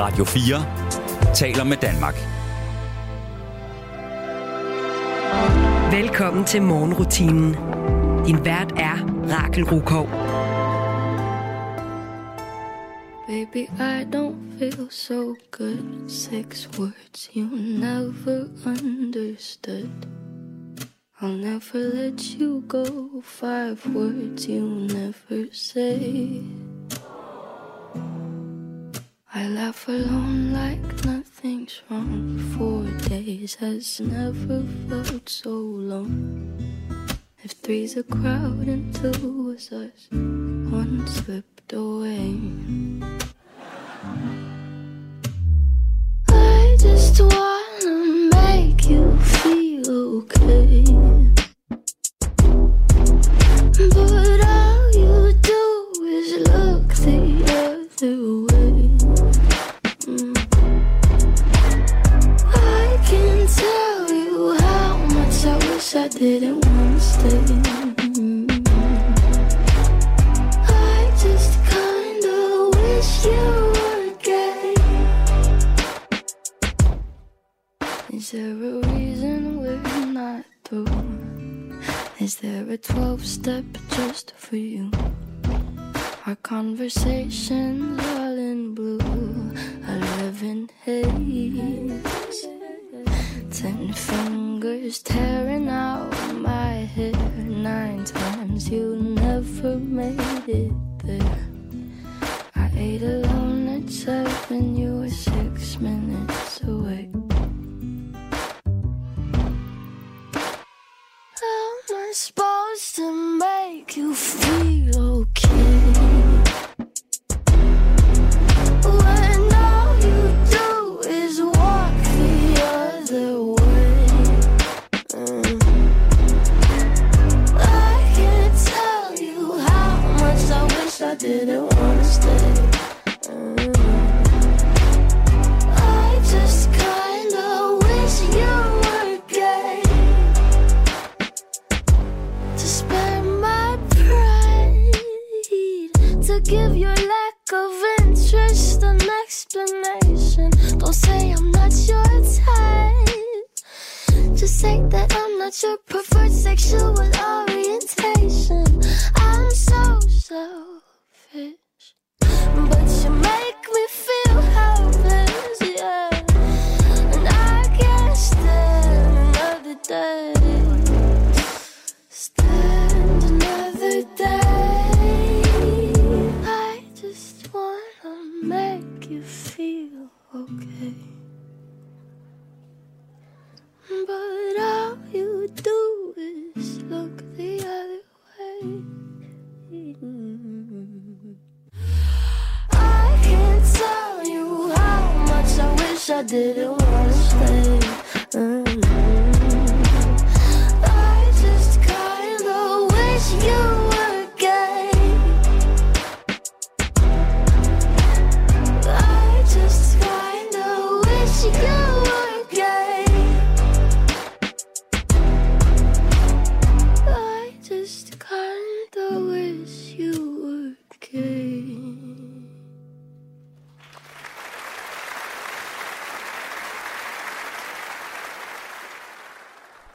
Radio 4 taler med Danmark. Velkommen til morgenrutinen. Din vært er Rakel Rukov. Baby, I don't feel so good. Six words you never understood. I'll never let you go. Five words you never say. Laugh alone like nothing's wrong. Four days has never felt so long. If three's a crowd and two was us, one slipped away. I just wanna make you feel okay. But all you do is look the other way. Didn't wanna stay. I just kinda wish you were gay. Is there a reason we're not through? Is there a 12 step just for you? Our conversations all in blue, eleven haze. Ten fingers tearing out my hair. Nine times you never made it there. I ate alone at seven, you were six minutes away. How am I supposed to make you feel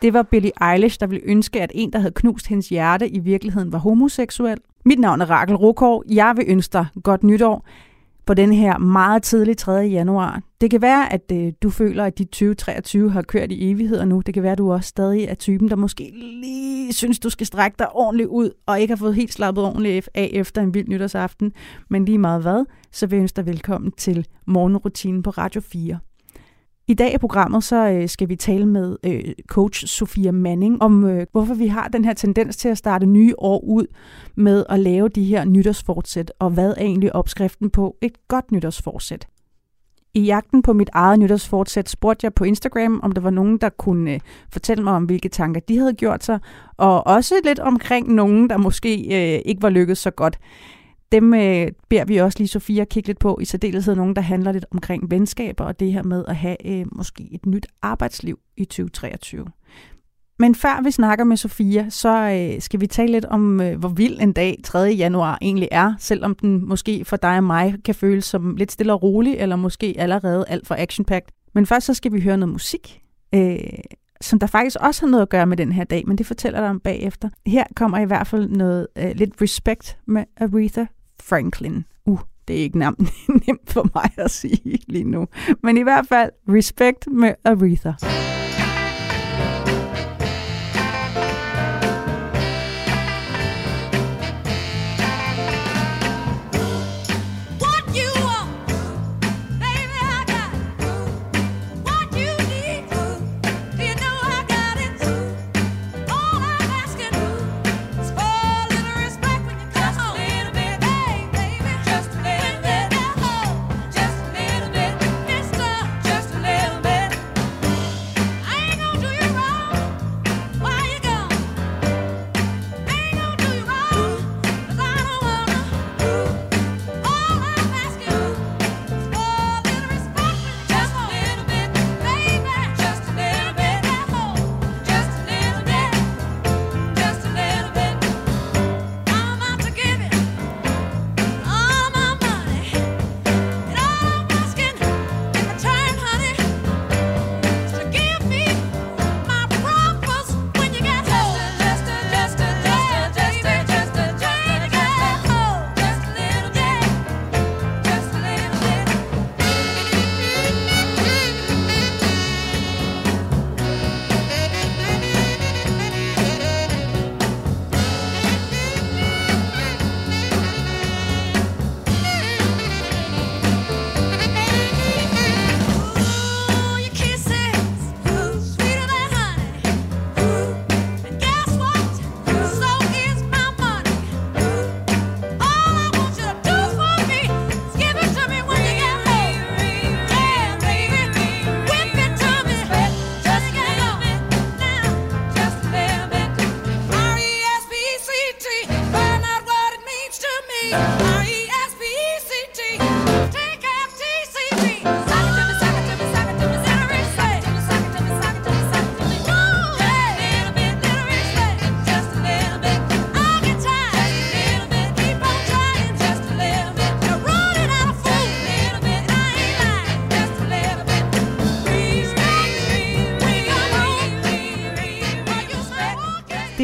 Det var Billie Eilish, der ville ønske, at en, der havde knust hendes hjerte, i virkeligheden var homoseksuel. Mit navn er Rakel Rukov. Jeg vil ønske dig godt nytår på den her meget tidlige 3. januar. Det kan være, at øh, du føler, at dit 2023 har kørt i evigheder nu. Det kan være, at du også stadig er typen, der måske lige synes, du skal strække dig ordentligt ud, og ikke har fået helt slappet ordentligt af efter en vild nytårsaften. Men lige meget hvad, så vil jeg ønske dig velkommen til morgenrutinen på Radio 4. I dag i programmet så øh, skal vi tale med øh, coach Sofia Manning om, øh, hvorfor vi har den her tendens til at starte nye år ud med at lave de her nytårsfortsæt, og hvad er egentlig opskriften på et godt nytårsfortsæt. I jagten på mit eget nytårsfortsæt spurgte jeg på Instagram, om der var nogen, der kunne øh, fortælle mig om, hvilke tanker de havde gjort sig, og også lidt omkring nogen, der måske øh, ikke var lykkedes så godt. Dem øh, beder vi også lige Sofia at kigge lidt på, i særdeleshed nogen, der handler lidt omkring venskaber og det her med at have øh, måske et nyt arbejdsliv i 2023. Men før vi snakker med Sofia, så øh, skal vi tale lidt om, øh, hvor vild en dag 3. januar egentlig er, selvom den måske for dig og mig kan føles som lidt stille og rolig, eller måske allerede alt for action -packed. Men først så skal vi høre noget musik, øh, som der faktisk også har noget at gøre med den her dag, men det fortæller dig om bagefter. Her kommer i hvert fald noget øh, lidt respect med Aretha Franklin. Uh, det er ikke nemt, nemt for mig at sige lige nu. Men i hvert fald respect med Aretha.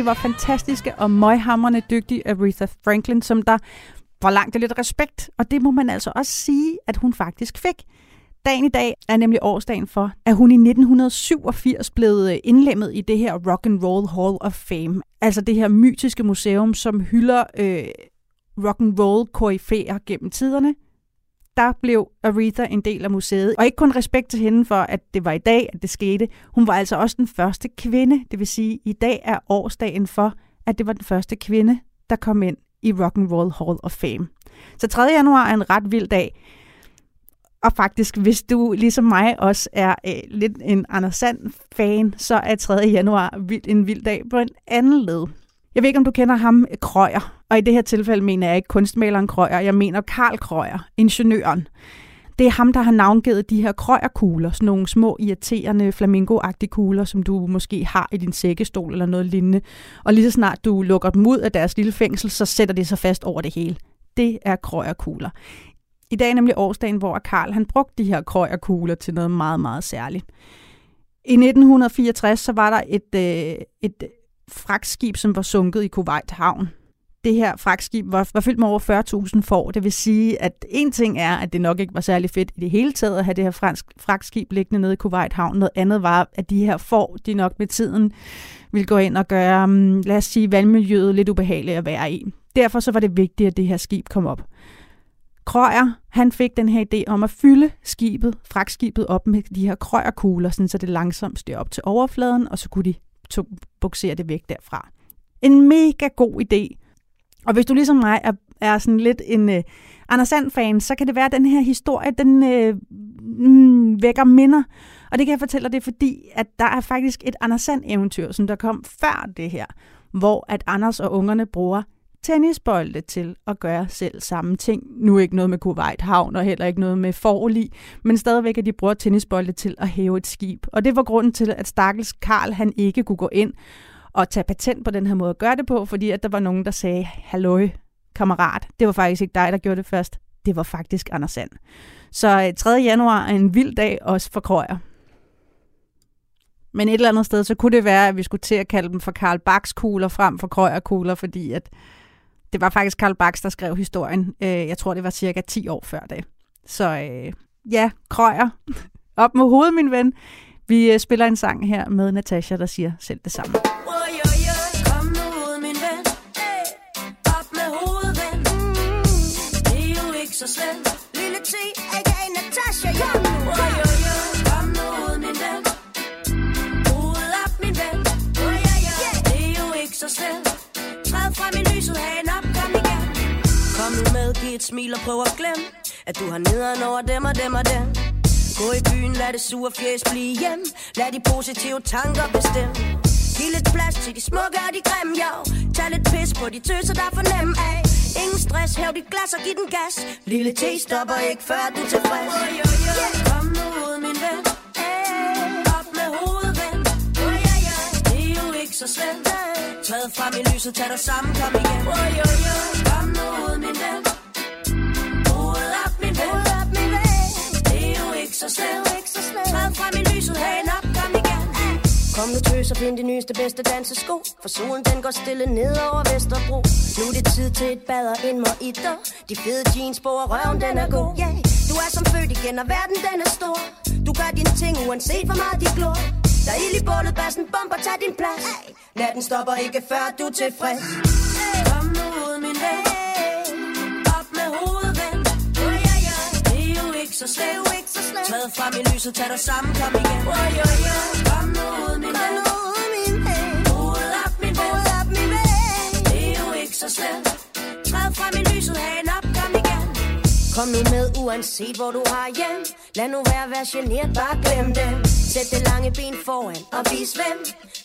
Det var fantastiske og møghamrende dygtige Aretha Franklin, som der forlangte lidt respekt, og det må man altså også sige, at hun faktisk fik. Dagen i dag er nemlig årsdagen for, at hun i 1987 blev øh, indlemmet i det her Rock and Roll Hall of Fame. Altså det her mytiske museum, som hylder øh, rock and roll koryfæer gennem tiderne der blev Aretha en del af museet. Og ikke kun respekt til hende for, at det var i dag, at det skete. Hun var altså også den første kvinde. Det vil sige, i dag er årsdagen for, at det var den første kvinde, der kom ind i Rock and Roll Hall of Fame. Så 3. januar er en ret vild dag. Og faktisk, hvis du ligesom mig også er øh, lidt en Anders Sand-fan, så er 3. januar en vild dag på en anden led. Jeg ved ikke, om du kender ham, Krøyer. Og i det her tilfælde mener jeg ikke kunstmaleren Krøyer, jeg mener Karl Krøyer, ingeniøren. Det er ham, der har navngivet de her krøjerkugler, sådan nogle små irriterende flamingoagtige kugler, som du måske har i din sækkestol eller noget lignende. Og lige så snart du lukker dem ud af deres lille fængsel, så sætter det sig fast over det hele. Det er krøjerkugler. I dag er nemlig årsdagen, hvor Karl han brugte de her krøjerkugler til noget meget, meget særligt. I 1964 så var der et, øh, et fragtskib, som var sunket i Kuwait havn. Det her fragtskib var, var fyldt med over 40.000 får. Det vil sige, at en ting er, at det nok ikke var særlig fedt i det hele taget at have det her fransk fragtskib liggende nede i Kuwait havn. Noget andet var, at de her får, de nok med tiden ville gå ind og gøre, mm, lad os sige, vandmiljøet lidt ubehageligt at være i. Derfor så var det vigtigt, at det her skib kom op. Krøyer, han fik den her idé om at fylde skibet, fragtskibet op med de her krøjerkugler, sådan så det langsomt steg op til overfladen, og så kunne de to, buksere det væk derfra. En mega god idé. Og hvis du ligesom mig er, er sådan lidt en uh, Anders Sand-fan, så kan det være, at den her historie, den uh, mm, vækker minder. Og det kan jeg fortælle dig, det er fordi, at der er faktisk et Anders Sand-eventyr, som der kom før det her, hvor at Anders og ungerne bruger tennisbolde til at gøre selv samme ting. Nu ikke noget med Kuwait Havn og heller ikke noget med forlig, men stadigvæk at de bruger tennisbolde til at hæve et skib. Og det var grunden til, at stakkels Karl han ikke kunne gå ind og tage patent på den her måde at gøre det på, fordi at der var nogen, der sagde, halløj, kammerat, det var faktisk ikke dig, der gjorde det først. Det var faktisk Anders Sand. Så øh, 3. Januar er en vild dag også for Krøyer. Men et eller andet sted, så kunne det være, at vi skulle til at kalde dem for Karl Bachs kugler frem for Krøyer kugler, fordi at det var faktisk Karl Bax, der skrev historien. Øh, jeg tror, det var cirka 10 år før det. Så øh, ja, krøjer. op med hovedet, min ven. Vi øh, spiller en sang her med Natasha, der siger selv det samme. så slemt Nu med, giv et smil og prøv at glemme At du har nederen over dem og dem og dem. Gå i byen, lad det sure fjes blive hjem. Lad de positive tanker bestemme. Giv lidt plads til de smukke og de grimme, jo Tag lidt pis på de tøser, der er for nem af Ingen stress, hæv dit glas og giv den gas. Lille T stopper ikke, før du er tilfreds. Yeah. Kom nu ud, min ven så slemt. Træd frem i lyset, tag dig sammen, kom igen. Oh, jo, jo. Kom nu ud, min ven. Hovedet op, min ven, op, min ven. Det er jo ikke så slemt. Træd frem i lyset, hagen op, kom igen. Kom nu tøs og find de nyeste bedste dansesko. For solen den går stille ned over Vesterbro. Nu er det tid til et bad og en mojito De fede jeans på og røven den er god. Yeah. Du er som født igen og verden den er stor. Du gør dine ting uanset hvor meget de glor. Der er ild i bålet, bassen bomber, tag din plads. Hey. Natten stopper ikke før du er tilfreds. Hey. Kom nu ud min ven. Op med hovedet ven. Oh, ja, ja. Det er jo ikke så slemt Træd frem i lyset, tag dig sammen, kom igen. Oh, ja, ja. Kom nu ud min ven. Hoved op min ven. Det er jo ikke så slemt. Træd frem i lyset, hagen op, kom igen Kom nu med, uanset hvor du har hjem. Lad nu være, vær generet, bare glem det Sæt det lange ben foran og vis hvem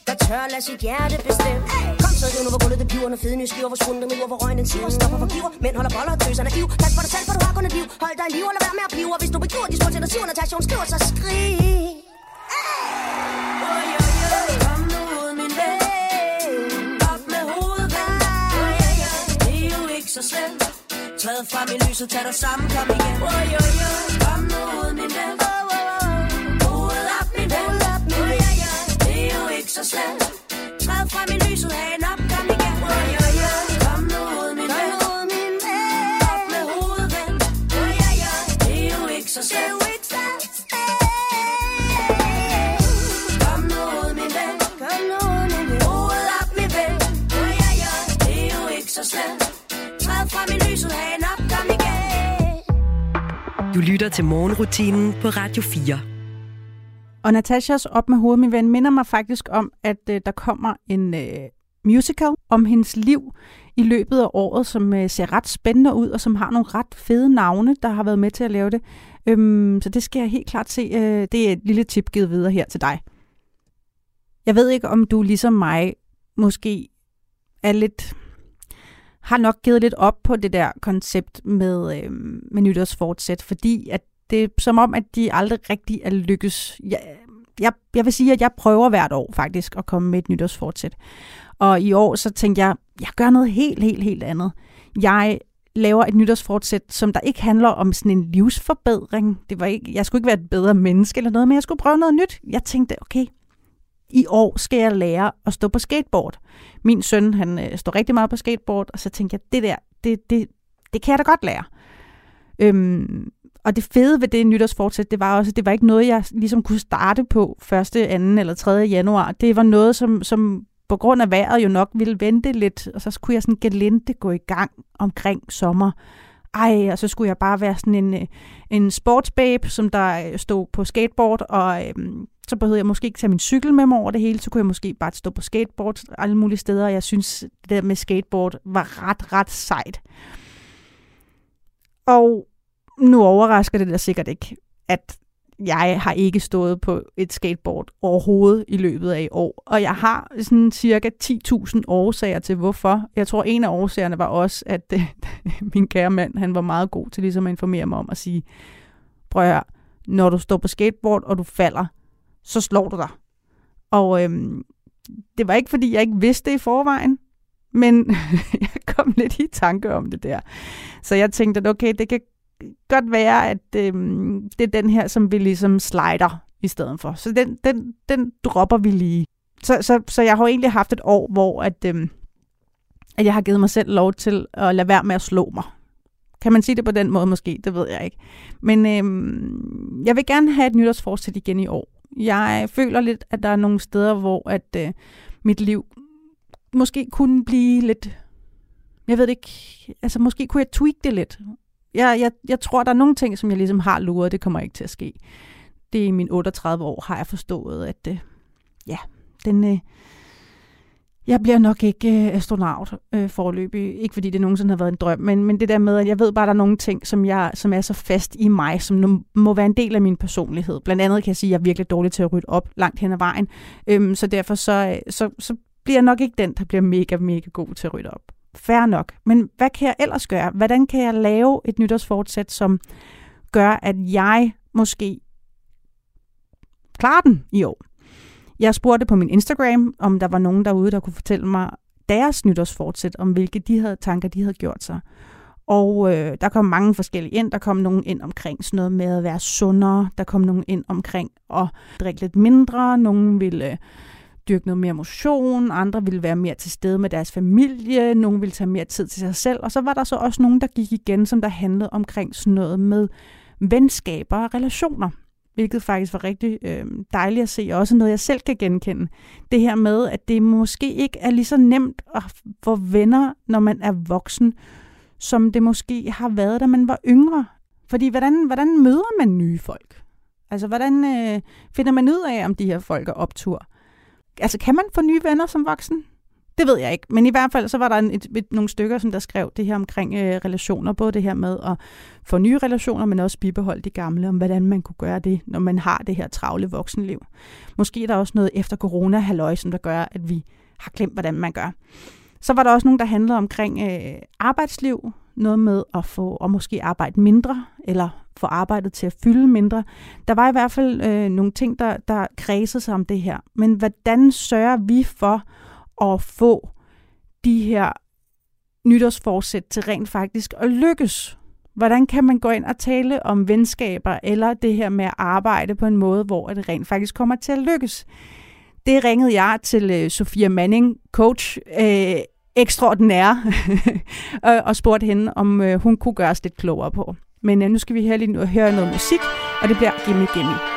Der tør lade sit hjerte bestemme. Hey! Kom så, riv nu hvor gulvet det piver Når fede nye skiver, hvor svunden den hvor røgen den siver Stopper for giver, mænd holder boller og tøserne iv Pas på dig selv, for du har kun et liv. Hold dig i liv, og lad være med at pive. Og hvis du begiver de små til dig siver Natasha, hun skriver, så skrig. Kom nu ud, så slemt. Træd frem i lyset, tag dig sammen, kom igen. Kom nu ud, min ven. Hovedet op, min ven. Det er jo ikke så slemt. Træd frem i lyset, hagen op, kom igen. Kom nu ud, min ven. Op med hovedet, ven. Det er jo ikke så slemt. Du lytter til morgenrutinen på Radio 4. Og Natashas Op med hovedet, min ven, minder mig faktisk om, at øh, der kommer en øh, musical om hendes liv i løbet af året, som øh, ser ret spændende ud, og som har nogle ret fede navne, der har været med til at lave det. Øhm, så det skal jeg helt klart se. Øh, det er et lille tip givet videre her til dig. Jeg ved ikke, om du ligesom mig måske er lidt har nok givet lidt op på det der koncept med, øh, med nytårsfortsæt, fordi at det er som om, at de aldrig rigtig er lykkes. Jeg, jeg, jeg vil sige, at jeg prøver hvert år faktisk at komme med et nytårsfortsæt. Og i år så tænkte jeg, jeg gør noget helt, helt, helt andet. Jeg laver et nytårsfortsæt, som der ikke handler om sådan en livsforbedring. Det var ikke, jeg skulle ikke være et bedre menneske eller noget, men jeg skulle prøve noget nyt. Jeg tænkte, okay, i år skal jeg lære at stå på skateboard. Min søn, han øh, står rigtig meget på skateboard, og så tænkte jeg, det der, det, det, det kan jeg da godt lære. Øhm, og det fede ved det nytårsfortsæt, det var også, at det var ikke noget, jeg ligesom kunne starte på 1., 2. eller 3. januar. Det var noget, som, som på grund af vejret jo nok ville vente lidt, og så kunne jeg sådan gelente gå i gang omkring sommer. Ej, og så skulle jeg bare være sådan en, øh, en sportsbabe, som der øh, stod på skateboard, og øhm, så behøvede jeg måske ikke tage min cykel med mig over det hele, så kunne jeg måske bare stå på skateboard alle mulige steder, og jeg synes, det der med skateboard var ret, ret sejt. Og nu overrasker det da sikkert ikke, at jeg har ikke stået på et skateboard overhovedet i løbet af i år. Og jeg har sådan cirka 10.000 årsager til, hvorfor. Jeg tror, en af årsagerne var også, at øh, min kære mand, han var meget god til ligesom at informere mig om at sige, prøv at høre, når du står på skateboard, og du falder, så slår du dig. Og øhm, det var ikke, fordi jeg ikke vidste det i forvejen, men jeg kom lidt i tanke om det der. Så jeg tænkte, at okay, det kan godt være, at øhm, det er den her, som vi ligesom slider i stedet for. Så den, den, den dropper vi lige. Så, så, så jeg har egentlig haft et år, hvor at, øhm, at jeg har givet mig selv lov til at lade være med at slå mig. Kan man sige det på den måde måske? Det ved jeg ikke. Men øhm, jeg vil gerne have et nytårsforsæt igen i år. Jeg føler lidt, at der er nogle steder, hvor at øh, mit liv måske kunne blive lidt... Jeg ved ikke... Altså, måske kunne jeg tweak det lidt. Jeg, jeg, jeg tror, der er nogle ting, som jeg ligesom har luret, det kommer ikke til at ske. Det er i mine 38 år, har jeg forstået, at øh, ja, den, øh, jeg bliver nok ikke øh, astronaut øh, forløbig. Ikke fordi det nogensinde har været en drøm, men, men det der med, at jeg ved bare, at der er nogle ting, som, jeg, som er så fast i mig, som nu må være en del af min personlighed. Blandt andet kan jeg sige, at jeg er virkelig dårlig til at rydde op langt hen ad vejen. Øhm, så derfor så, øh, så, så bliver jeg nok ikke den, der bliver mega, mega god til at rydde op. Færre nok. Men hvad kan jeg ellers gøre? Hvordan kan jeg lave et nytårsfortsæt, som gør, at jeg måske klarer den i år? Jeg spurgte på min Instagram, om der var nogen derude, der kunne fortælle mig deres nytårsfortsæt, om hvilke de havde tanker, de havde gjort sig. Og øh, der kom mange forskellige ind. Der kom nogen ind omkring sådan noget med at være sundere. Der kom nogen ind omkring at drikke lidt mindre. Nogen ville øh, dyrke noget mere motion. Andre ville være mere til stede med deres familie. Nogen ville tage mere tid til sig selv. Og så var der så også nogen, der gik igen, som der handlede omkring sådan noget med venskaber og relationer hvilket faktisk var rigtig øh, dejligt at se, og også noget, jeg selv kan genkende. Det her med, at det måske ikke er lige så nemt at få venner, når man er voksen, som det måske har været, da man var yngre. Fordi hvordan, hvordan møder man nye folk? Altså, hvordan øh, finder man ud af, om de her folk er optur? Altså, kan man få nye venner som voksen? Det ved jeg ikke, men i hvert fald så var der en, et, et, nogle stykker, som der skrev det her omkring øh, relationer, både det her med at få nye relationer, men også bibeholde de gamle, om hvordan man kunne gøre det, når man har det her travle voksenliv. Måske er der også noget efter corona halløj, som der gør, at vi har glemt, hvordan man gør. Så var der også nogen, der handlede omkring øh, arbejdsliv, noget med at få og måske arbejde mindre, eller få arbejdet til at fylde mindre. Der var i hvert fald øh, nogle ting, der, der kredsede sig om det her. Men hvordan sørger vi for at få de her nytårsforsæt til rent faktisk at lykkes? Hvordan kan man gå ind og tale om venskaber, eller det her med at arbejde på en måde, hvor det rent faktisk kommer til at lykkes? Det ringede jeg til øh, Sofia Manning, coach, øh, ekstraordinær, og, og spurgte hende, om øh, hun kunne gøre os lidt klogere på. Men øh, nu skal vi her lige høre noget musik, og det bliver Gimme Gimme.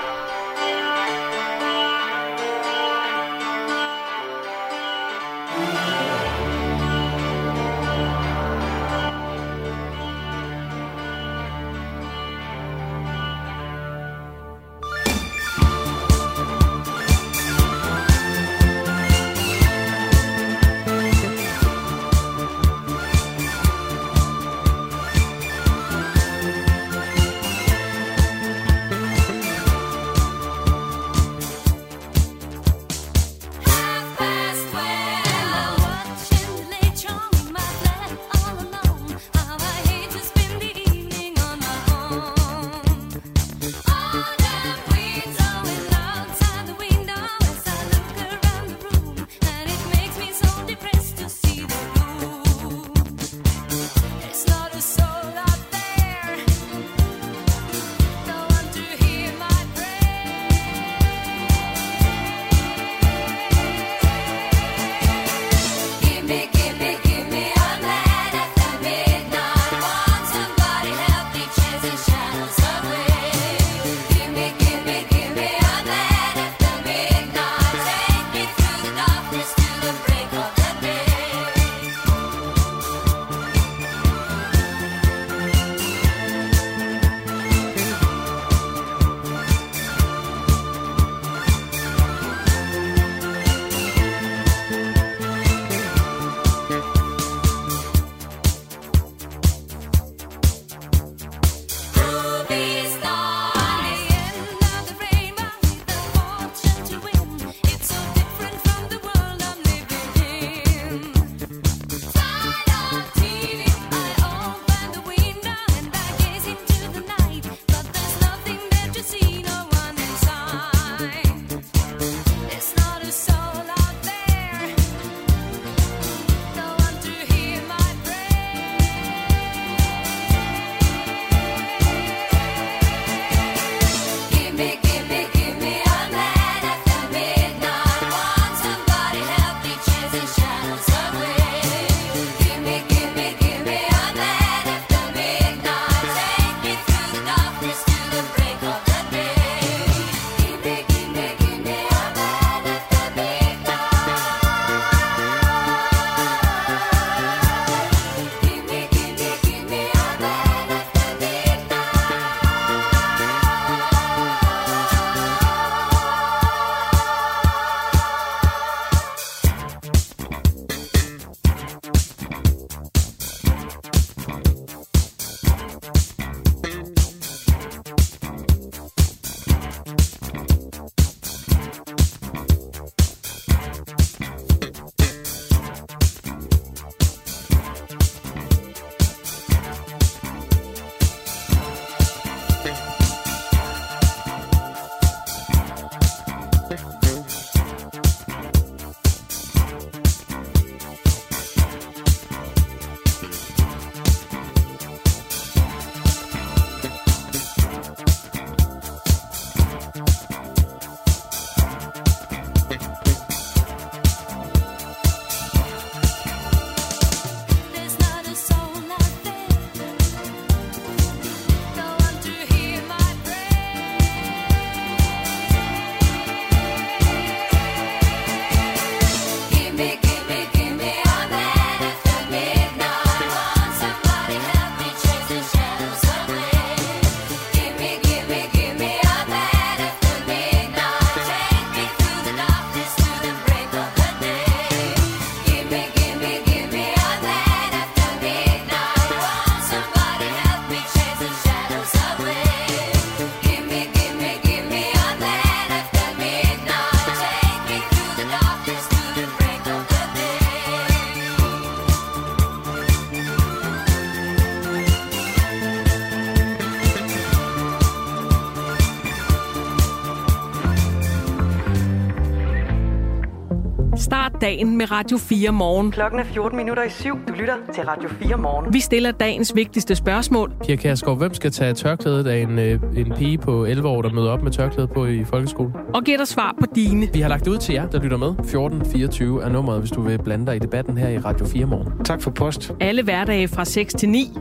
Dagen med Radio 4 morgen. Klokken er 14 minutter i syv. Du lytter til Radio 4 morgen. Vi stiller dagens vigtigste spørgsmål. Pia Kærsgaard, hvem skal tage tørklædet af en, øh, en pige på 11 år, der møder op med tørklæde på i folkeskolen? Og giver dig svar på dine. Vi har lagt det ud til jer, der lytter med. 1424 er nummeret, hvis du vil blande dig i debatten her i Radio 4 morgen. Tak for post. Alle hverdage fra 6 til 9.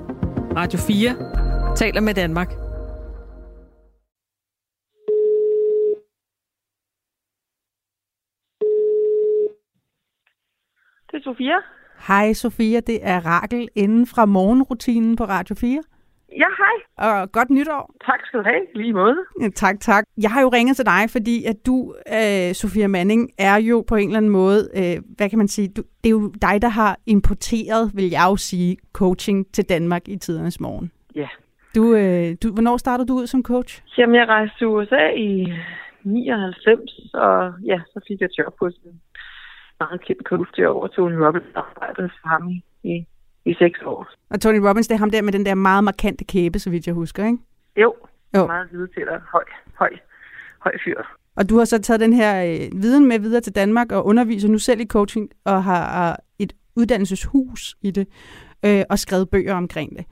Radio 4 taler med Danmark. Det er Sofia. Hej Sofia, det er Rakel inden fra morgenrutinen på Radio 4. Ja, hej. Og godt nytår. Tak skal du have. Lige måde. Ja, tak, tak. Jeg har jo ringet til dig, fordi at du, øh, Sofia Manning, er jo på en eller anden måde, øh, hvad kan man sige, du, det er jo dig, der har importeret, vil jeg jo sige, coaching til Danmark i tidernes morgen. Ja. Du, øh, du, hvornår startede du ud som coach? Jamen, jeg rejste til USA i 99, og ja, så fik jeg job hos en meget kendt coach derovre, Tony Robbins, arbejdede for ham i, i, i seks år. Og Tony Robbins, det er ham der med den der meget markante kæbe, så vidt jeg husker, ikke? Jo, Jo. meget hvide til dig. Høj, høj, høj fyr. Og du har så taget den her øh, viden med videre til Danmark og underviser nu selv i coaching og har, har et uddannelseshus i det øh, og skrevet bøger omkring det.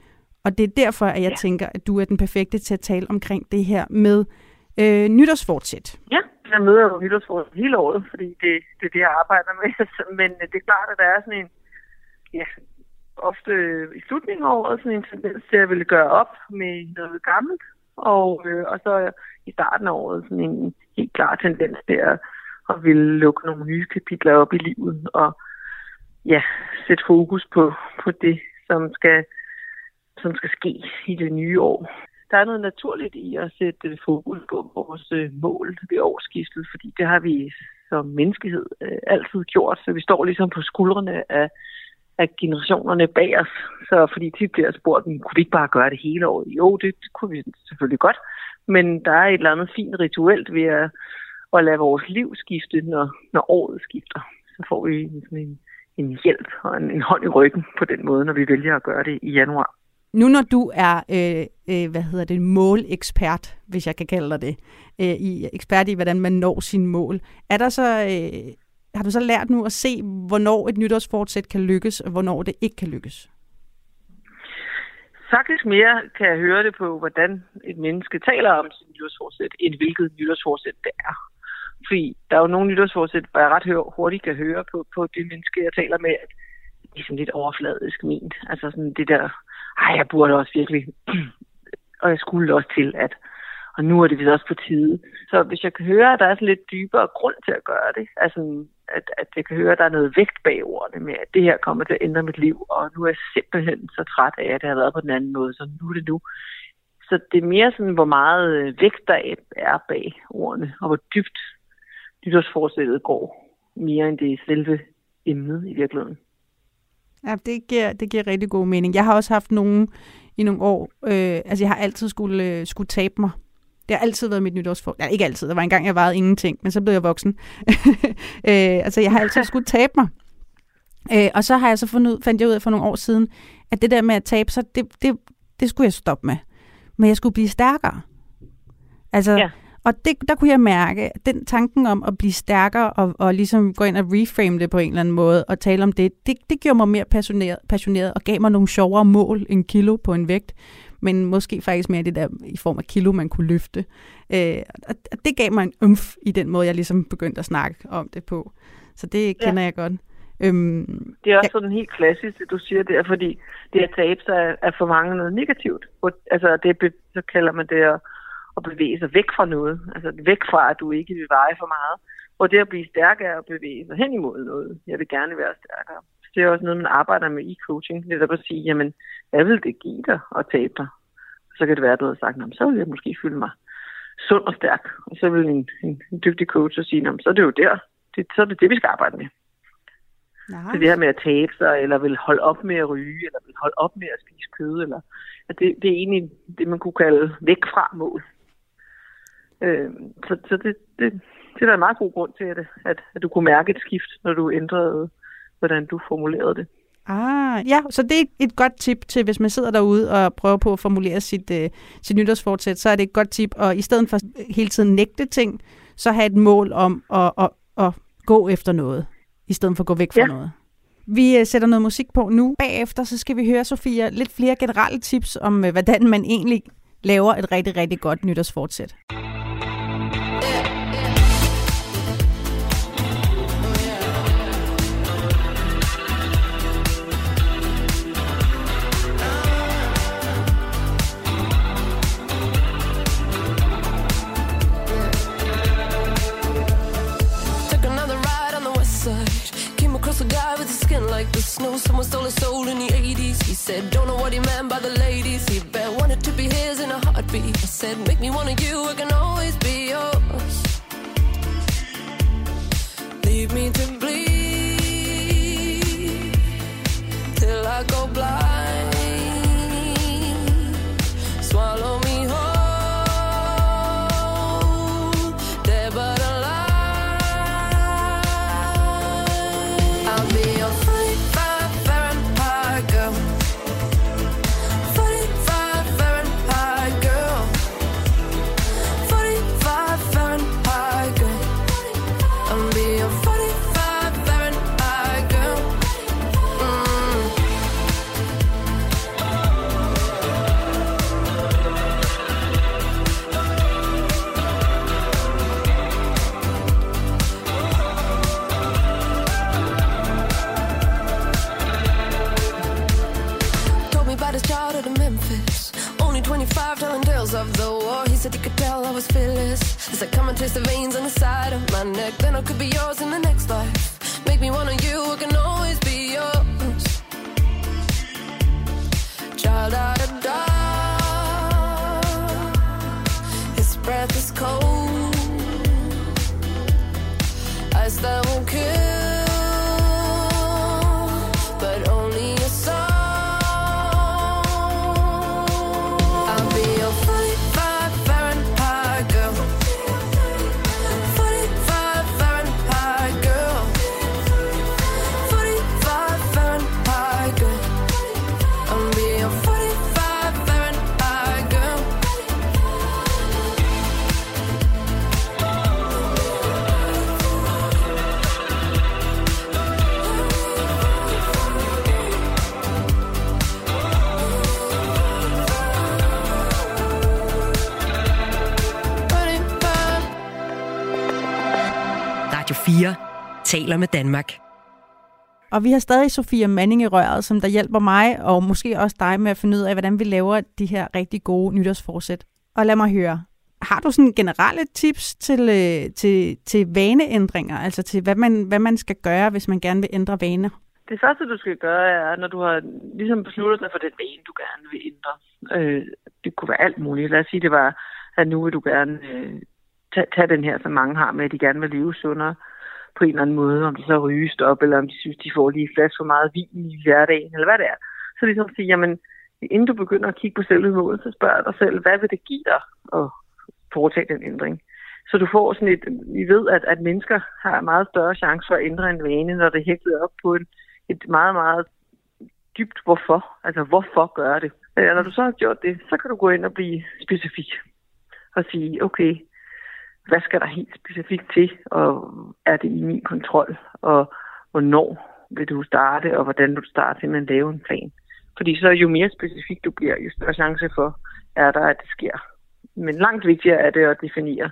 Og det er derfor, at jeg ja. tænker, at du er den perfekte til at tale omkring det her med øh, nytårsfortsæt. Ja, jeg møder jo nytårsforsæt hele året, fordi det, det er det, jeg arbejder med. Men det er klart, at der er sådan en, ja, ofte i slutningen af året, sådan en tendens til at ville gøre op med noget gammelt. Og, øh, og så i starten af året sådan en helt klar tendens til at, at ville lukke nogle nye kapitler op i livet og ja, sætte fokus på, på det, som skal, som skal ske i det nye år. Der er noget naturligt i at sætte fokus på vores øh, mål ved årsskiftet, fordi det har vi som menneskehed øh, altid gjort, så vi står ligesom på skuldrene af, af generationerne bag os. Så fordi tit bliver spurgt, kunne vi ikke bare gøre det hele året? Jo, det, det kunne vi selvfølgelig godt, men der er et eller andet fint rituelt ved at, at lade vores liv skifte, når, når året skifter. Så får vi sådan en, en hjælp og en, en hånd i ryggen på den måde, når vi vælger at gøre det i januar. Nu når du er, øh, øh, hvad hedder det, målekspert, hvis jeg kan kalde dig det, øh, i, ekspert i, hvordan man når sine mål, er der så, øh, har du så lært nu at se, hvornår et nytårsfortsæt kan lykkes, og hvornår det ikke kan lykkes? Faktisk mere kan jeg høre det på, hvordan et menneske taler om sin nytårsforsæt, end hvilket nytårsforsæt det er. Fordi der er jo nogle nytårsforsæt, hvor jeg ret hurtigt kan høre på, på det menneske, jeg taler med, at det er sådan lidt overfladisk ment. Altså sådan det der, ej, jeg burde også virkelig, og jeg skulle også til, at og nu er det vist også på tide. Så hvis jeg kan høre, at der er sådan lidt dybere grund til at gøre det, altså at, at jeg kan høre, at der er noget vægt bag ordene med, at det her kommer til at ændre mit liv, og nu er jeg simpelthen så træt af, at det har været på den anden måde, så nu er det nu. Så det er mere sådan, hvor meget øh, vægt der er bag ordene, og hvor dybt nytårsforsættet går, mere end det selve emnet i virkeligheden. Ja, det giver, det giver rigtig god mening. Jeg har også haft nogen i nogle år, øh, altså jeg har altid skulle, øh, skulle tabe mig. Det har altid været mit nytårsforsæt. Ja, ikke altid. Der var en gang, jeg vejede ingenting, men så blev jeg voksen. øh, altså, jeg har altid skulle tabe mig. Øh, og så har jeg så fundet ud, fandt jeg ud af for nogle år siden, at det der med at tabe sig, det, det, det skulle jeg stoppe med. Men jeg skulle blive stærkere. Altså, Ja og det, der kunne jeg mærke, den tanken om at blive stærkere og, og ligesom gå ind og reframe det på en eller anden måde og tale om det, det, det gjorde mig mere passioneret, passioneret og gav mig nogle sjovere mål end kilo på en vægt men måske faktisk mere det der i form af kilo, man kunne løfte. Øh, og det gav mig en umf i den måde, jeg ligesom begyndte at snakke om det på. Så det kender ja. jeg godt. Øhm, Det er også sådan helt klassisk, det du siger der, fordi det at tabe sig er- er for mange noget negativt. Altså, det, så kalder man det at, at bevæge sig væk fra noget. Altså væk fra, at du ikke vil veje for meget. Hvor det at blive stærkere er at bevæge sig hen imod noget. Jeg vil gerne være stærkere. Så det er også noget, man arbejder med i coaching. Det er at sige, jamen, hvad vil det give dig at tabe dig? Så kan det være, at du har sagt, "Nå, men så vil jeg måske føle mig sund og stærk. Og så vil en, en, en dygtig coach sige, "Nå, men så er det jo der. Det, så er det det, vi skal arbejde med. nej. Så det her med at tabe sig, eller vil holde op med at ryge, eller vil holde op med at spise kød, eller at det, det er egentlig det, man kunne kalde væk fra mål. Øh, så så det, det, det er der en meget god grund til, at, at, at du kunne mærke et skift, når du ændrede, hvordan du formulerede det. Ah, ja, så det er et godt tip til, hvis man sidder derude og prøver på at formulere sit, øh, sit nytårsfortsæt, så er det et godt tip, og i stedet for hele tiden nægte ting, så have et mål om at, at, at gå efter noget. i stedet for at gå væk fra Ja. noget. Vi øh, sætter noget musik på nu. Bagefter så skal vi høre, Sofia, lidt flere generelle tips om, øh, hvordan man egentlig laver et rigtig, rigtig godt nytårsfortsæt. Breath is cold. Taler med Danmark. Og vi har stadig Sofia Manning i røret, som der hjælper mig, og måske også dig med at finde ud af, hvordan vi laver de her rigtig gode nytårsforsæt. Og lad mig høre, har du sådan generelle tips til, øh, til, til vaneændringer? Altså til, hvad man, hvad man skal gøre, hvis man gerne vil ændre vaner? Det første, du skal gøre, er, når du har ligesom besluttet dig for den vane, du gerne vil ændre. Øh, det kunne være alt muligt. Lad os sige, det var, at nu vil du gerne øh, tage, tage den her, som mange har med, at de gerne vil leve sundere på en eller anden måde. Om de så ryges op, eller om de synes, de får lige flaske for meget vin i hverdagen, eller hvad det er. Så ligesom sige, jamen, inden du begynder at kigge på selve målet, så spørg dig selv, hvad vil det give dig at foretage den ændring? Så du får sådan et, vi ved, at, at mennesker har meget større chance for at ændre en vane, når det er hægtet op på en, et meget, meget dybt hvorfor. Altså, hvorfor gør det? Øh, når du så har gjort det, så kan du gå ind og blive specifik. Og sige, okay, hvad skal der helt specifikt til? Og er det i min kontrol? Og hvornår vil du starte? Og hvordan vil du starte til at lave en plan? Fordi så jo mere specifikt du bliver, jo større chance for er der, at det sker. Men langt vigtigere er det at definere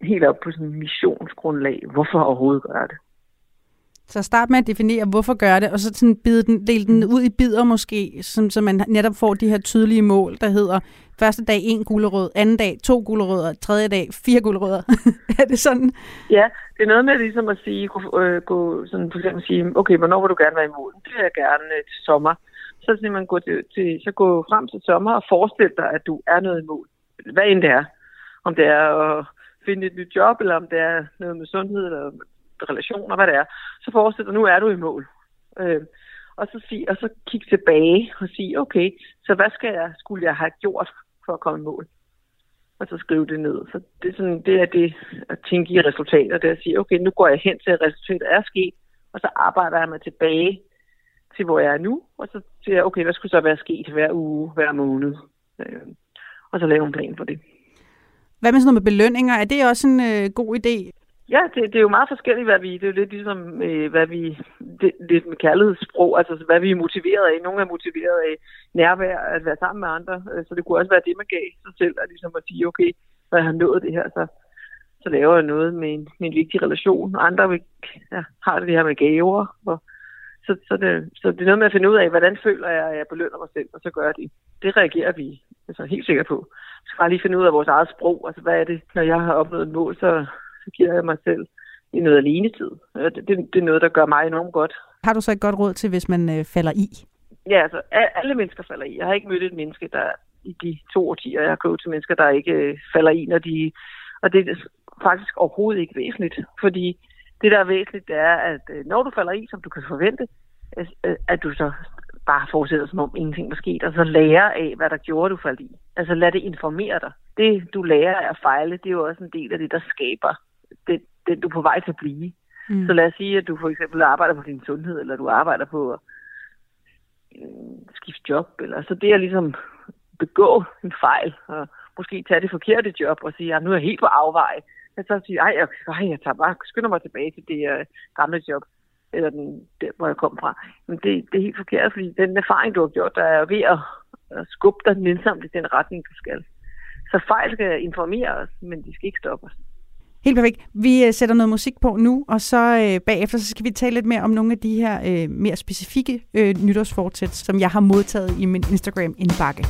helt op på sådan en missionsgrundlag, hvorfor overhovedet gør det. Så start med at definere, hvorfor gør det, og så sådan bide den, del den ud i bidder måske, som, så man netop får de her tydelige mål, der hedder første dag en gulerod, anden dag to gulerødder, tredje dag fire gulerødder. er det sådan? Ja, det er noget med ligesom at sige, gå, øh, gå sådan for eksempel sige, okay, hvornår vil du gerne være i mål? Det vil jeg gerne øh, til sommer. Så simpelthen gå, til, til, så gå frem til sommer og forestil dig, at du er noget i mål. Hvad end det er. Om det er at finde et nyt job, eller om det er noget med sundhed, eller relationer, hvad det er. Så forestil dig, nu er du i mål. Øh, og så, sig, og så kig tilbage og sige, okay, så hvad skal jeg, skulle jeg have gjort for at komme i mål? Og så skrive det ned. Så det er, sådan, det er det at tænke i resultater, det er at sige, okay, nu går jeg hen til, at resultatet er sket, og så arbejder jeg mig tilbage til, hvor jeg er nu, og så siger jeg, okay, hvad skulle så være sket hver uge, hver måned? Øh, og så lave en plan for det. Hvad med sådan noget med belønninger? Er det også en øh, god idé? Ja, det, det er jo meget forskelligt, hvad vi... Det er jo lidt ligesom, øh, hvad vi... Det, lidt med kærlighedssprog, altså hvad vi er motiveret af. Nogle er motiveret af nærvær, at være sammen med andre. Øh, så det kunne også være det, man gav sig selv, at ligesom at sige, okay, når jeg har nået det her, så, så laver jeg noget med en, med en vigtig relation. Andre vil, ja, har det her med gaver. Og, så, så, det, så det er noget med at finde ud af, hvordan føler jeg, at jeg belønner mig selv, og så gør jeg det. Det reagerer vi altså, helt sikkert på. Vi skal bare lige finde ud af vores eget sprog. Altså, hvad er det, når jeg har opnået et mål, så, så giver jeg mig selv i noget alenetid. Og Det, det, det er noget, der gør mig enormt godt. Har du så et godt råd til, hvis man øh, falder i? Ja, altså, alle mennesker falder i. Jeg har ikke mødt et menneske, der i de to årtier, jeg har til mennesker, der ikke øh, falder i, når de... Og det er faktisk overhovedet ikke væsentligt, fordi det, der er væsentligt, det er, at øh, når du falder i, som du kan forvente, øh, øh, at du så bare fortsætter, som om ingenting var sket, og så lærer af, hvad der gjorde, du faldt i. Altså lad det informere dig. Det, du lærer af at fejle, det er jo også en del af det, der skaber det, den, du er på vej til at blive. Mm. Så lad os sige, at du for eksempel arbejder på din sundhed, eller du arbejder på at øh, skifte job, eller så det at ligesom begå en fejl, og måske tage det forkerte job, og sige, at nu er jeg helt på afveje. Men så sige, ej, jeg, ej, jeg tager bare, skynder mig tilbage til det uh, gamle job, eller den, der, hvor jeg kom fra. Men det, det er helt forkert, fordi den erfaring, du har gjort, der er ved at, at skubbe dig nænsomt i den retning, du skal. Så fejl skal informere os, men de skal ikke stoppe os. Helt perfekt. Vi øh, sætter noget musik på nu, og så øh, bagefter så skal vi tale lidt mere om nogle af de her øh, mere specifikke øh, nytårsfortsæt, som jeg har modtaget i min Instagram-indbakke.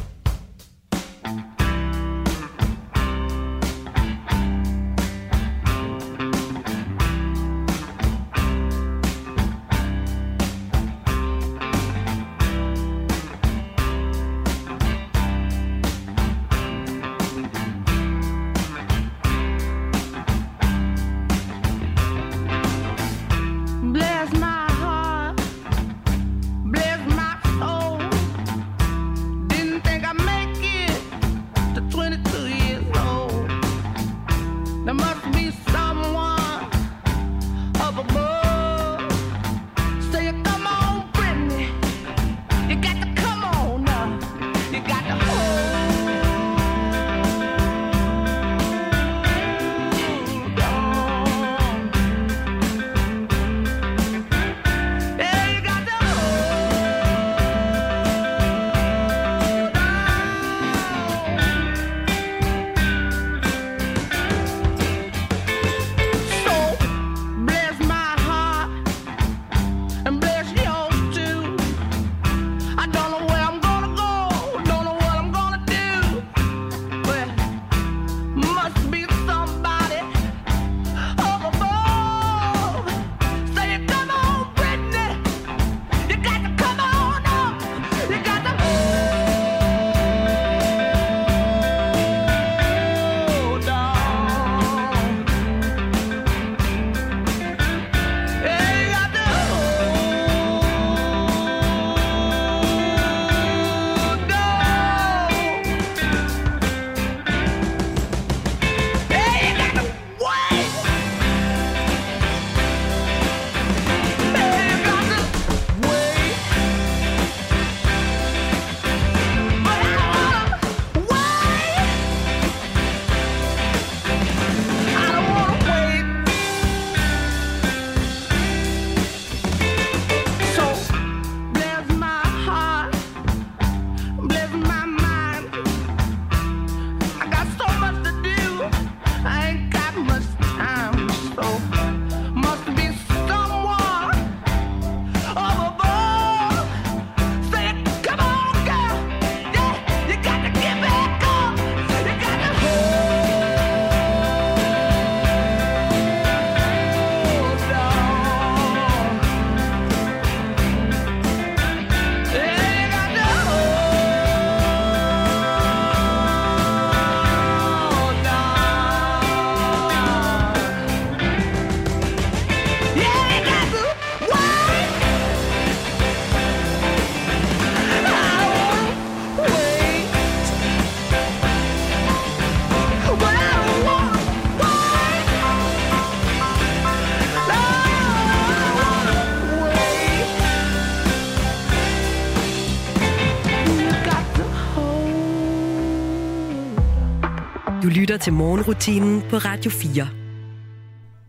Til morgenrutinen på Radio 4.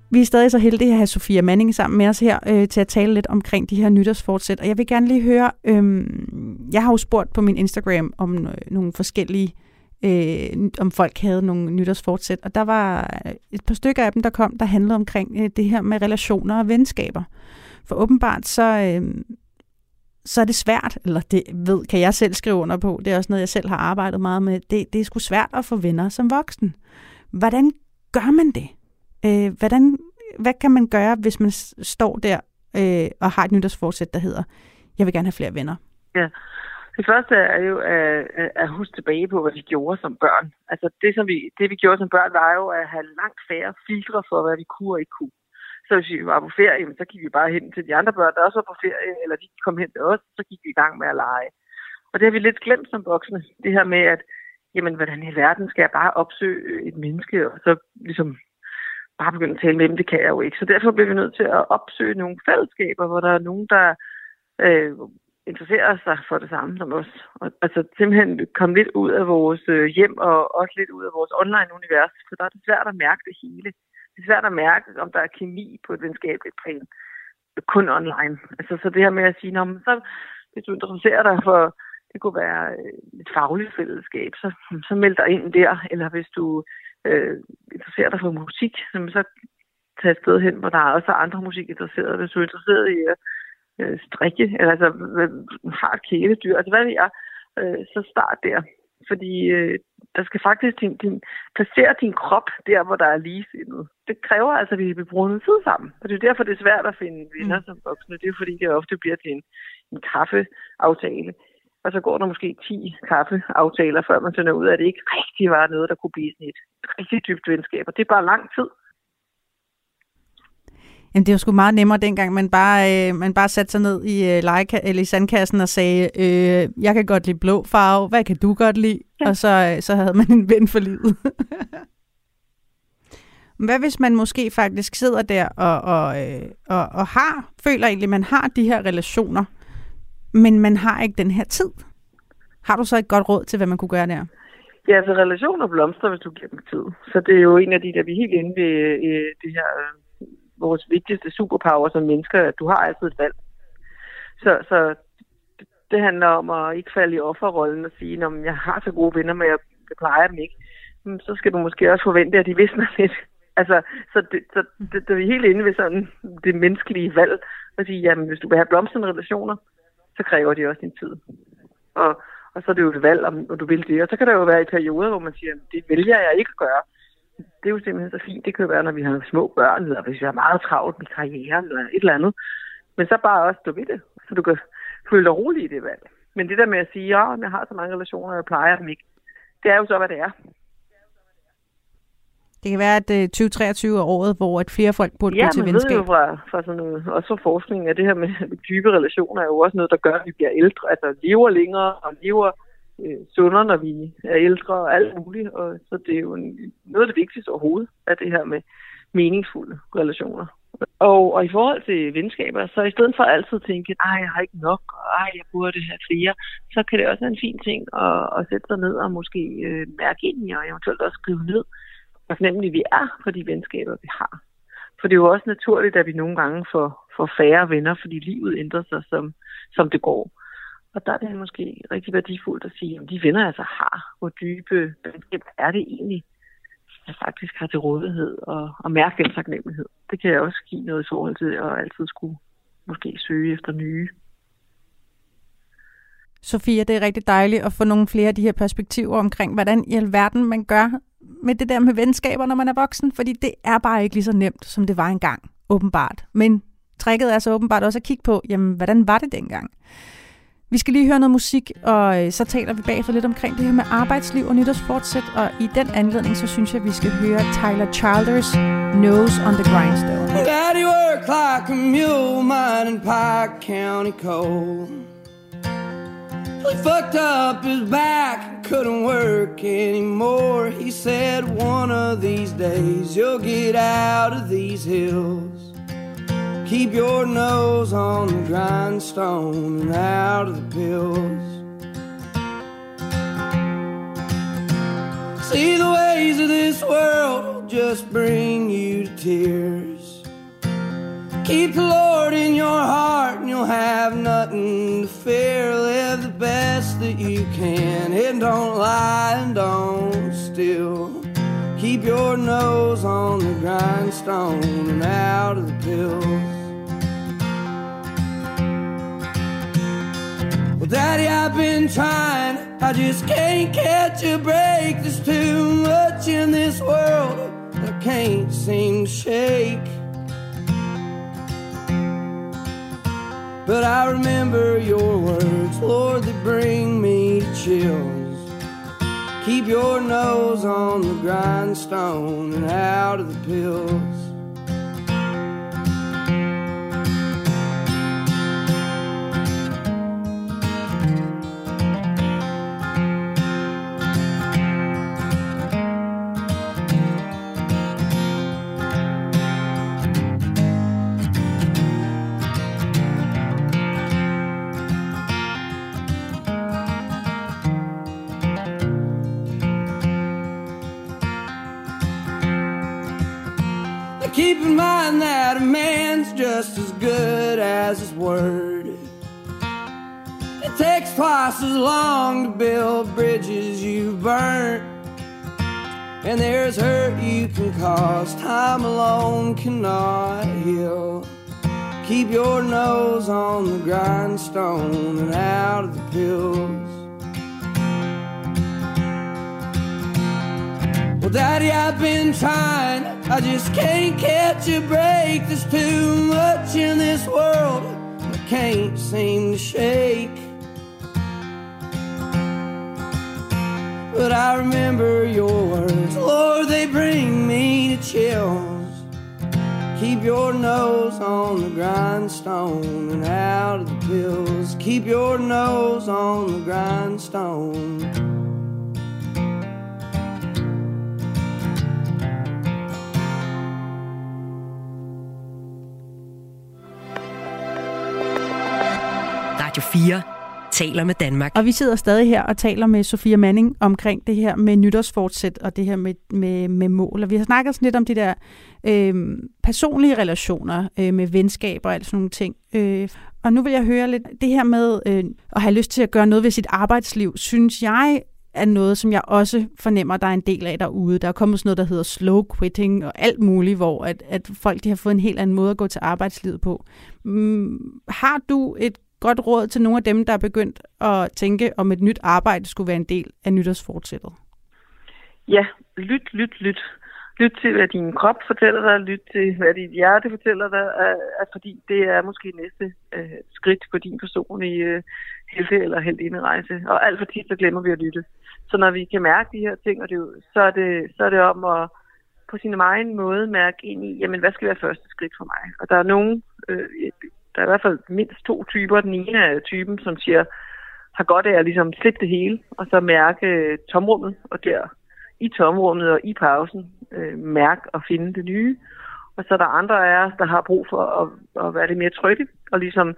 Vi er stadig så heldige at have Sofia Manning sammen med os her øh, til at tale lidt omkring de her nytårsfortsæt. Og jeg vil gerne lige høre, øh, jeg har jo spurgt på min Instagram om øh, nogle forskellige, øh, om folk havde nogle nytårsfortsæt. Og der var øh, et par stykker af dem, der kom, der handlede omkring øh, det her med relationer og venskaber. For åbenbart så, øh, så er det svært, eller det ved, kan jeg selv skrive under på, det er også noget, jeg selv har arbejdet meget med, det, det er sgu svært at få venner som voksen. Hvordan gør man det? Øh, hvordan, hvad kan man gøre, hvis man står der øh, og har et nytårsforsæt, der hedder, jeg vil gerne have flere venner? Ja. Det første er jo at, at, at huske tilbage på, hvad vi gjorde som børn. Altså det, som vi, det, vi gjorde som børn, var jo at have langt færre filtre for, hvad vi kunne og ikke kunne. Så hvis vi var på ferie, så gik vi bare hen til de andre børn, der også var på ferie, eller de kom hen til os, så gik vi i gang med at lege. Og det har vi lidt glemt som voksne. Det her med, at jamen, hvordan i verden skal jeg bare opsøge et menneske, og så ligesom bare begynde at tale med dem, det kan jeg jo ikke. Så derfor bliver vi nødt til at opsøge nogle fællesskaber, hvor der er nogen, der øh, interesserer sig for det samme som os. Og, altså simpelthen komme lidt ud af vores øh, hjem, og også lidt ud af vores online-univers, for der er det svært at mærke det hele. Det er svært at mærke, om der er kemi på et venskabeligt plan. Kun online. Altså, så det her med at sige, Nå, men så, hvis du interesserer dig for, det kunne være øh, et fagligt fællesskab, så, så meld dig ind der. Eller hvis du øh, interesserer dig for musik, så tag et sted hen, hvor der også andre musikinteresserede. Hvis du er interesseret i at øh, strikke, eller altså har et kæledyr, altså hvad det er, øh, så start der. Fordi øh, der skal faktisk din, din, placere din krop der, hvor der er ligesindet. Det kræver altså, at vi vil bruge noget tid sammen. Og det er derfor, det er svært at finde venner mm. som voksne. Det er fordi, det ofte bliver til en, en kaffeaftale. Og så går der måske 10 kaffeaftaler, før man finder ud af, at det ikke rigtig var noget, der kunne blive sådan et rigtig dybt venskab. Og det er bare lang tid. Jamen, det var sgu meget nemmere dengang, man bare, øh, man bare satte sig ned i, øh, lege, eller i sandkassen og sagde, øh, jeg kan godt lide blå farve, hvad kan du godt lide? Ja. Og så, øh, så havde man en ven for livet. Hvad hvis man måske faktisk sidder der og, og, øh, og, og har, føler egentlig, man har de her relationer, men man har ikke den her tid? Har du så et godt råd til, hvad man kunne gøre der? Ja, altså relationer blomstrer, hvis du giver dem tid. Så det er jo en af de, der vi er helt inde ved øh, det her, øh, vores vigtigste superpower som mennesker, at du har altid et valg. Så, så det handler om at ikke falde i offerrollen og sige, at jeg har så gode venner, men jeg, jeg plejer dem ikke. Men så skal du måske også forvente, at de visner lidt. Altså, så det, så det, det er helt inde ved sådan det menneskelige valg. At sige, jamen, hvis du vil have blomstrende relationer, så kræver det også din tid. Og, og så er det jo et valg, om, om du vil det. Og så kan der jo være i perioder, hvor man siger, det vælger jeg ikke at gøre. Det er jo simpelthen så fint. Det kan jo være, når vi har små børn, eller hvis vi har meget travlt med karrieren, eller et eller andet. Men så bare også stå ved det, så du kan føle dig rolig i det valg. Men det der med at sige, ja, jeg har så mange relationer, jeg plejer dem ikke, det er jo så, hvad det er. Det kan være, at øh, 2023 er året, hvor at flere folk burde ja, gå til man venskab. ved jo fra, fra sådan noget, også fra forskning, at det her med dybe relationer er jo også noget, der gør, at vi bliver ældre, altså lever længere og lever øh, sundere, når vi er ældre og alt muligt. Og så det er jo en, noget af det vigtigste overhovedet, at det her med meningsfulde relationer. Og, og i forhold til venskaber, så i stedet for altid at tænke, at jeg har ikke nok, og ej, jeg burde have flere, så kan det også være en fin ting at, at sætte sig ned og måske øh, mærke ind i, og eventuelt også skrive ned, hvor nemlig vi er for de venskaber, vi har. For det er jo også naturligt, at vi nogle gange får, får færre venner, fordi livet ændrer sig, som, som det går. Og der er det måske rigtig værdifuldt at sige, at de venner, jeg så har, hvor dybe venskaber er det egentlig, jeg faktisk har til rådighed og, og mærke den taknemmelighed. Det kan jeg også give noget i forhold til at altid skulle måske søge efter nye. Sofia, det er rigtig dejligt at få nogle flere af de her perspektiver omkring, hvordan i alverden man gør med det der med venskaber, når man er voksen, fordi det er bare ikke lige så nemt, som det var engang, åbenbart. Men tricket er så åbenbart også at kigge på, jamen, hvordan var det dengang? Vi skal lige høre noget musik, og øh, så taler vi bagefter lidt omkring det her med arbejdsliv og nytårsfortsæt, og i den anledning, så synes jeg, at vi skal høre Tyler Childers Nose on the Grindstone. Daddy work like a mule mining Pike County coal. He fucked up his back couldn't work anymore. He said, One of these days you'll get out of these hills. Keep your nose on the grindstone and out of the pills. See the ways of this world just bring you to tears. Keep the Lord in your heart and you'll have nothing to fear. Live the best that you can and don't lie and don't steal. Keep your nose on the grindstone and out of the pills. Daddy, I've been trying. I just can't catch a break. There's too much in this world that I can't seem to shake. But I remember your words, Lord, that bring me chills. Keep your nose on the grindstone and out of the pills. And there's hurt you can cause, time alone cannot heal. Keep your nose on the grindstone and out of the pills. Well, Daddy, I've been trying. I just can't catch a break. There's too much in this world I can't seem to shake. But I remember your words, Lord, they bring me to chills. Keep your nose on the grindstone and out of the pills. Keep your nose on the grindstone. Radio 4 taler med Danmark. Og vi sidder stadig her og taler med Sofia Manning omkring det her med nytårsfortsæt og det her med, med, med mål. Og vi har snakket sådan lidt om de der øh, personlige relationer øh, med venskaber og alt sådan nogle ting. Øh, og nu vil jeg høre lidt, det her med øh, at have lyst til at gøre noget ved sit arbejdsliv, synes jeg er noget, som jeg også fornemmer, der er en del af derude. Der er kommet sådan noget, der hedder slow quitting og alt muligt, hvor at, at folk de har fået en helt anden måde at gå til arbejdslivet på. Mm, har du et godt råd til nogle af dem, der er begyndt at tænke, om et nyt arbejde skulle være en del af nytårsfortsættet? Ja, lyt, lyt, lyt. Lyt til, hvad din krop fortæller dig, lyt til, hvad dit hjerte fortæller dig, at, at fordi det er måske næste øh, skridt på din personlige øh, helte- eller heldinderejse. Og alt for tit, så glemmer vi at lytte. Så når vi kan mærke de her ting, og det, så, er det, så er det om at på sin egen måde mærke ind i, jamen hvad skal være første skridt for mig? Og der er nogen, øh, der er i hvert fald mindst to typer. Den ene er typen, som siger, har godt af at ligesom slippe det hele, og så mærke øh, tomrummet, og der i tomrummet og i pausen øh, mærke og finde det nye. Og så er der andre af os, der har brug for at, at være lidt mere trygge, og ligesom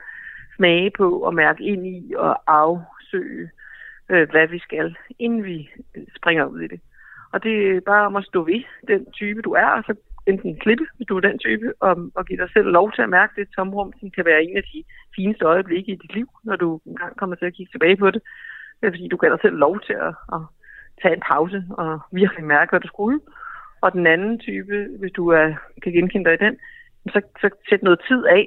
smage på og mærke ind i og afsøge, øh, hvad vi skal, inden vi øh, springer ud i det. Og det er bare om at stå ved den type, du er, og så enten slippe, hvis du er den type, og, og give dig selv lov til at mærke det tomrum, som kan være en af de fineste øjeblikke i dit liv, når du engang kommer til at kigge tilbage på det. Det er fordi, du gav dig selv lov til at, at tage en pause og virkelig mærke, hvad du skulle. Og den anden type, hvis du er, kan genkende dig i den, så, så sæt noget tid af.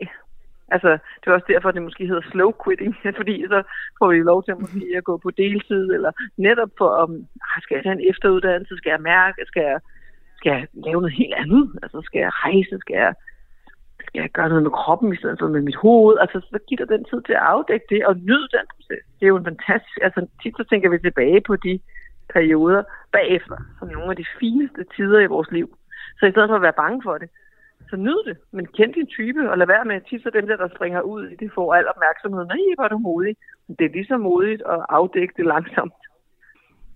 Altså, det er også derfor, det måske hedder slow quitting, fordi så får vi lov til at, måske at gå på deltid, eller netop for, om, ah, skal jeg tage en efteruddannelse, skal jeg mærke, skal jeg, skal jeg lave noget helt andet, altså skal jeg rejse, skal jeg, skal jeg gøre noget med kroppen i stedet for med mit hoved, altså så giver dig den tid til at afdække det og nyde den proces. Det er jo en fantastisk, altså tit så tænker vi tilbage på de perioder bagefter, som nogle af de fineste tider i vores liv. Så i stedet for at være bange for det, så nyd det, men kend din type, og lad være med at tisse dem der, der springer ud i det, får al opmærksomhed. Nej, hvor er du modig. Det er lige så modigt at afdække det langsomt.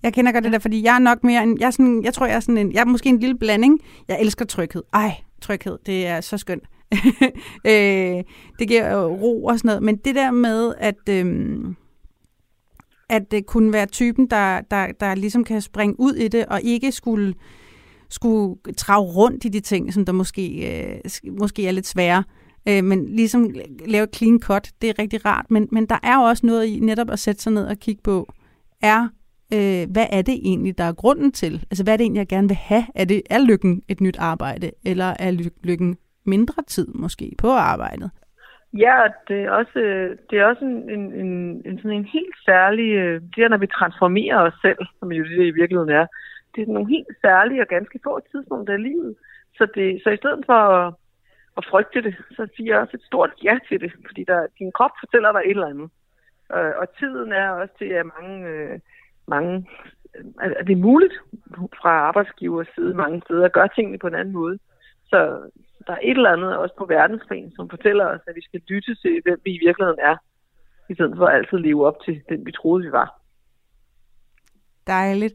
Jeg kender godt det der, fordi jeg er nok mere en, jeg, er sådan, jeg tror, jeg er sådan en, jeg er måske en lille blanding. Jeg elsker tryghed. Ej, tryghed, det er så skønt. øh, det giver jo ro og sådan noget. Men det der med, at, øhm, at det kunne være typen, der, der, der ligesom kan springe ud i det, og ikke skulle, skulle trage rundt i de ting, som der måske, øh, måske er lidt svære. Øh, men ligesom lave clean cut, det er rigtig rart. Men, men der er jo også noget i netop at sætte sig ned og kigge på, er, øh, hvad er det egentlig, der er grunden til? Altså, hvad er det egentlig, jeg gerne vil have? Er, det, er lykken et nyt arbejde, eller er lykken mindre tid måske på arbejdet? Ja, det er også, det er også en, en, en, en, sådan en helt særlig... Øh, det er, når vi transformerer os selv, som jo det i virkeligheden er. Det er nogle helt særlige og ganske få tidspunkter i livet. Så, det, så i stedet for at, at frygte det, så siger jeg også et stort ja til det. Fordi der, din krop fortæller dig et eller andet. Øh, Og tiden er også til, at mange, øh, mange øh, at det er muligt fra arbejdsgivers side mange steder at gøre tingene på en anden måde. Så der er et eller andet også på verdensplan, som fortæller os, at vi skal lytte til, hvem vi i virkeligheden er, i stedet for at altid leve op til den, vi troede, vi var. Dejligt.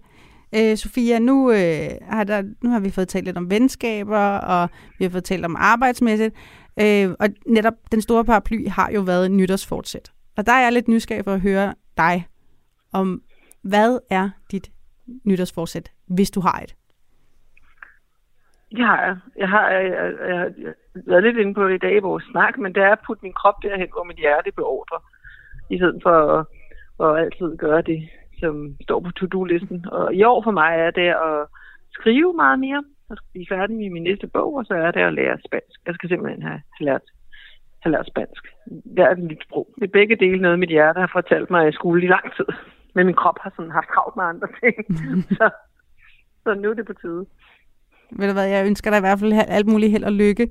Øh, Sofia, nu, øh, har der, nu har vi fået talt lidt om venskaber, og vi har fået talt om arbejdsmæssigt. Øh, og netop den store paraply har jo været nytårsfortsæt. Og der er jeg lidt nysgerrig for at høre dig om, hvad er dit nytårsforsæt, hvis du har et? Det har jeg. Jeg har, jeg, jeg, jeg, har været lidt inde på det i dag i vores snak, men det er at putte min krop derhen, hvor mit hjerte beordrer, i stedet for at, at altid gøre det, som står på to-do-listen. Og i år for mig er det at skrive meget mere, og blive færdig med min næste bog, og så er det at lære spansk. Jeg skal simpelthen have lært, have lært spansk. Lært et nyt sprog. Det er begge dele noget, mit hjerte har fortalt mig i skole i lang tid. Men min krop har sådan haft travlt med andre ting. så, så nu er det på tide. Ved du hvad, jeg ønsker dig i hvert fald alt muligt held og lykke.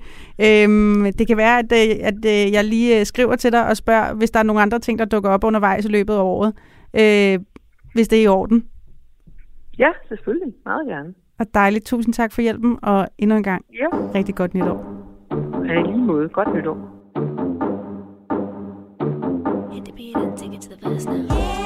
Øhm, det kan være, at, øh, at øh, jeg lige øh, skriver til dig og spørger, hvis der er nogle andre ting, der dukker op undervejs i løbet af året. Øh, hvis det er i orden. Ja, selvfølgelig. Meget gerne. Og dejligt. Tusind tak for hjælpen, og endnu en gang Ja. rigtig godt nytår. Ja, i lige måde. Godt nytår. I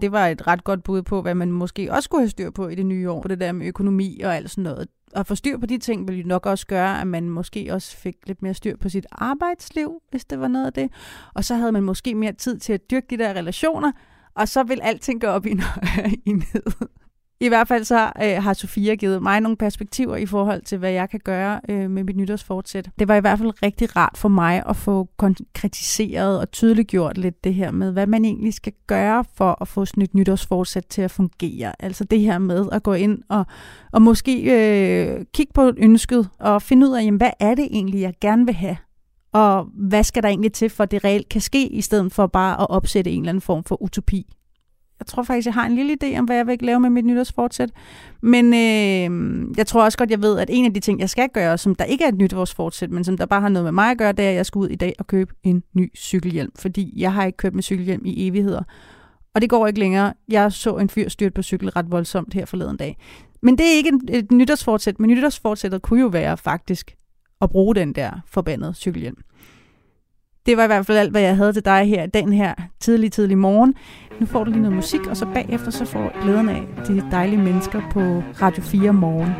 Det var et ret godt bud på, hvad man måske også skulle have styr på i det nye år, på det der med økonomi og alt sådan noget. At få styr på de ting ville nok også gøre, at man måske også fik lidt mere styr på sit arbejdsliv, hvis det var noget af det. Og så havde man måske mere tid til at dyrke de der relationer, og så vil alting gå op i, i ned. I hvert fald så øh, har Sofia givet mig nogle perspektiver i forhold til, hvad jeg kan gøre øh, med mit nytårsfortsæt. Det var i hvert fald rigtig rart for mig at få konkretiseret og tydeliggjort lidt det her med, hvad man egentlig skal gøre for at få sådan et nytårsfortsæt til at fungere. Altså det her med at gå ind og, og måske øh, kigge på ønsket og finde ud af, jamen, hvad er det egentlig, jeg gerne vil have? Og hvad skal der egentlig til, for at det reelt kan ske, i stedet for bare at opsætte en eller anden form for utopi? Jeg tror faktisk, jeg har en lille idé om, hvad jeg vil lave med mit nytårsfortsæt. Men øh, jeg tror også godt, jeg ved, at en af de ting, jeg skal gøre, som der ikke er et nytårsfortsæt, men som der bare har noget med mig at gøre, det er, at jeg skal ud i dag og købe en ny cykelhjelm. Fordi jeg har ikke købt med cykelhjelm i evigheder. Og det går ikke længere. Jeg så en fyr styrt på cykel ret voldsomt her forleden dag. Men det er ikke et, et nytårsfortsæt. Men nytårsfortsættet kunne jo være faktisk at bruge den der forbandede cykelhjelm. Det var i hvert fald alt, hvad jeg havde til dig her den her tidlig, tidlig morgen. Nu får du lige noget musik, og så bagefter så får glæden af de dejlige mennesker på Radio 4 morgen.